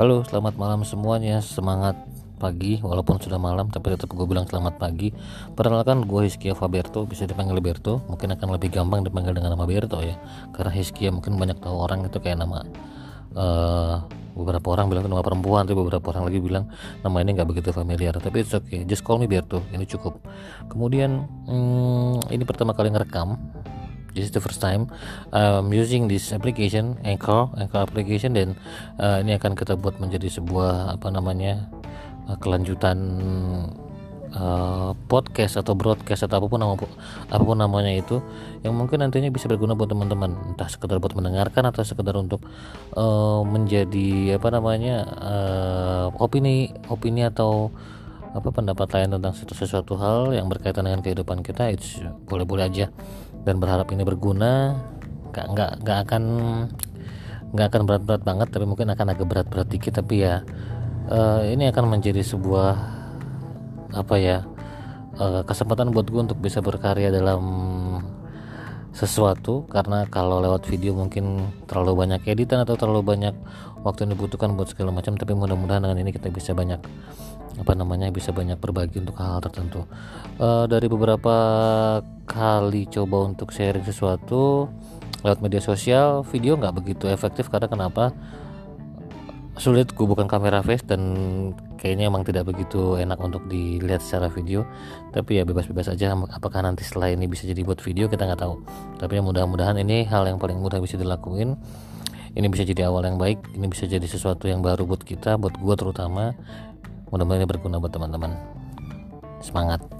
Halo, selamat malam semuanya. Semangat pagi walaupun sudah malam tapi tetap gue bilang selamat pagi. Perkenalkan gue Hiskia Faberto bisa dipanggil Berto. Mungkin akan lebih gampang dipanggil dengan nama Berto ya. Karena Hiskia mungkin banyak tahu orang itu kayak nama uh, beberapa orang bilang itu nama perempuan tapi beberapa orang lagi bilang nama ini nggak begitu familiar. Tapi it's okay just call me Berto ini cukup. Kemudian hmm, ini pertama kali ngerekam this is the first time I'm using this application Anchor Anchor application dan uh, ini akan kita buat menjadi sebuah apa namanya uh, kelanjutan uh, podcast atau broadcast atau apa pun nama apa pun namanya itu yang mungkin nantinya bisa berguna buat teman-teman. Entah sekedar buat mendengarkan atau sekedar untuk uh, menjadi apa namanya uh, opini opini atau apa pendapat lain tentang sesuatu, sesuatu hal yang berkaitan dengan kehidupan kita itu boleh-boleh aja dan berharap ini berguna nggak nggak nggak akan nggak akan berat-berat banget tapi mungkin akan agak berat-berat dikit. Tapi ya uh, ini akan menjadi sebuah apa ya uh, kesempatan buat gue untuk bisa berkarya dalam sesuatu. Karena kalau lewat video mungkin terlalu banyak editan atau terlalu banyak waktu yang dibutuhkan buat segala macam tapi mudah-mudahan dengan ini kita bisa banyak apa namanya bisa banyak berbagi untuk hal-hal tertentu. Uh, dari beberapa kali coba untuk sharing sesuatu lewat media sosial video nggak begitu efektif karena kenapa? Sulit gue bukan kamera face dan kayaknya emang tidak begitu enak untuk dilihat secara video. Tapi ya bebas-bebas aja apakah nanti setelah ini bisa jadi buat video kita nggak tahu. Tapi ya mudah-mudahan ini hal yang paling mudah bisa dilakuin. Ini bisa jadi awal yang baik ini bisa jadi sesuatu yang baru buat kita buat gue terutama. Mudah-mudahan ini berguna buat teman-teman. Semangat